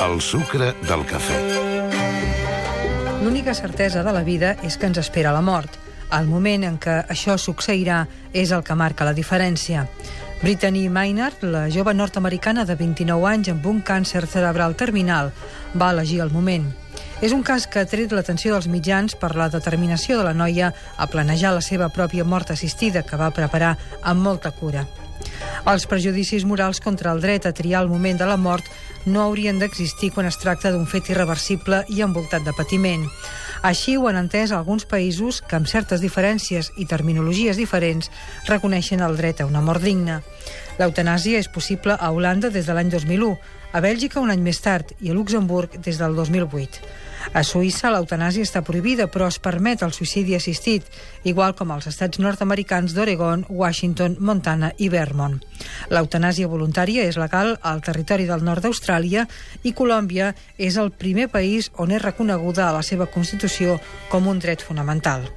El sucre del cafè. L'única certesa de la vida és que ens espera la mort. El moment en què això succeirà és el que marca la diferència. Brittany Maynard, la jove nord-americana de 29 anys amb un càncer cerebral terminal, va elegir el moment. És un cas que ha tret l'atenció dels mitjans per la determinació de la noia a planejar la seva pròpia mort assistida, que va preparar amb molta cura. Els prejudicis morals contra el dret a triar el moment de la mort no haurien d'existir quan es tracta d'un fet irreversible i envoltat de patiment. Així ho han entès alguns països que, amb certes diferències i terminologies diferents, reconeixen el dret a una mort digna. L'eutanàsia és possible a Holanda des de l'any 2001, a Bèlgica un any més tard i a Luxemburg des del 2008. A Suïssa l'eutanàsia està prohibida, però es permet el suïcidi assistit, igual com als estats nord-americans d'Oregon, Washington, Montana i Vermont. L'eutanàsia voluntària és legal al territori del nord d'Austràlia i Colòmbia és el primer país on és reconeguda a la seva Constitució com un dret fonamental.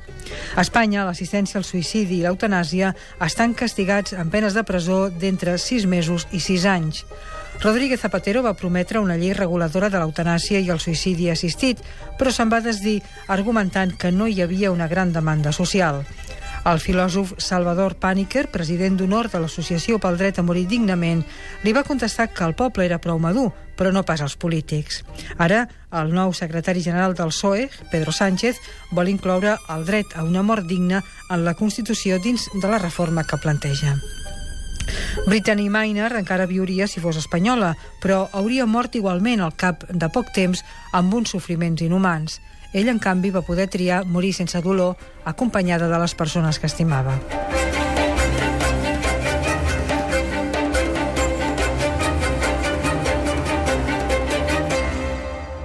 A Espanya, l'assistència al suïcidi i l'eutanàsia estan castigats amb penes de presó d'entre 6 mesos i 6 anys. Rodríguez Zapatero va prometre una llei reguladora de l'eutanàsia i el suïcidi assistit, però se'n va desdir argumentant que no hi havia una gran demanda social. El filòsof Salvador Pàniker, president d'honor de l'Associació pel Dret a Morir Dignament, li va contestar que el poble era prou madur, però no pas els polítics. Ara, el nou secretari general del PSOE, Pedro Sánchez, vol incloure el dret a una mort digna en la Constitució dins de la reforma que planteja. Brittany Maynard encara viuria si fos espanyola, però hauria mort igualment al cap de poc temps amb uns sofriments inhumans. Ell, en canvi, va poder triar morir sense dolor, acompanyada de les persones que estimava.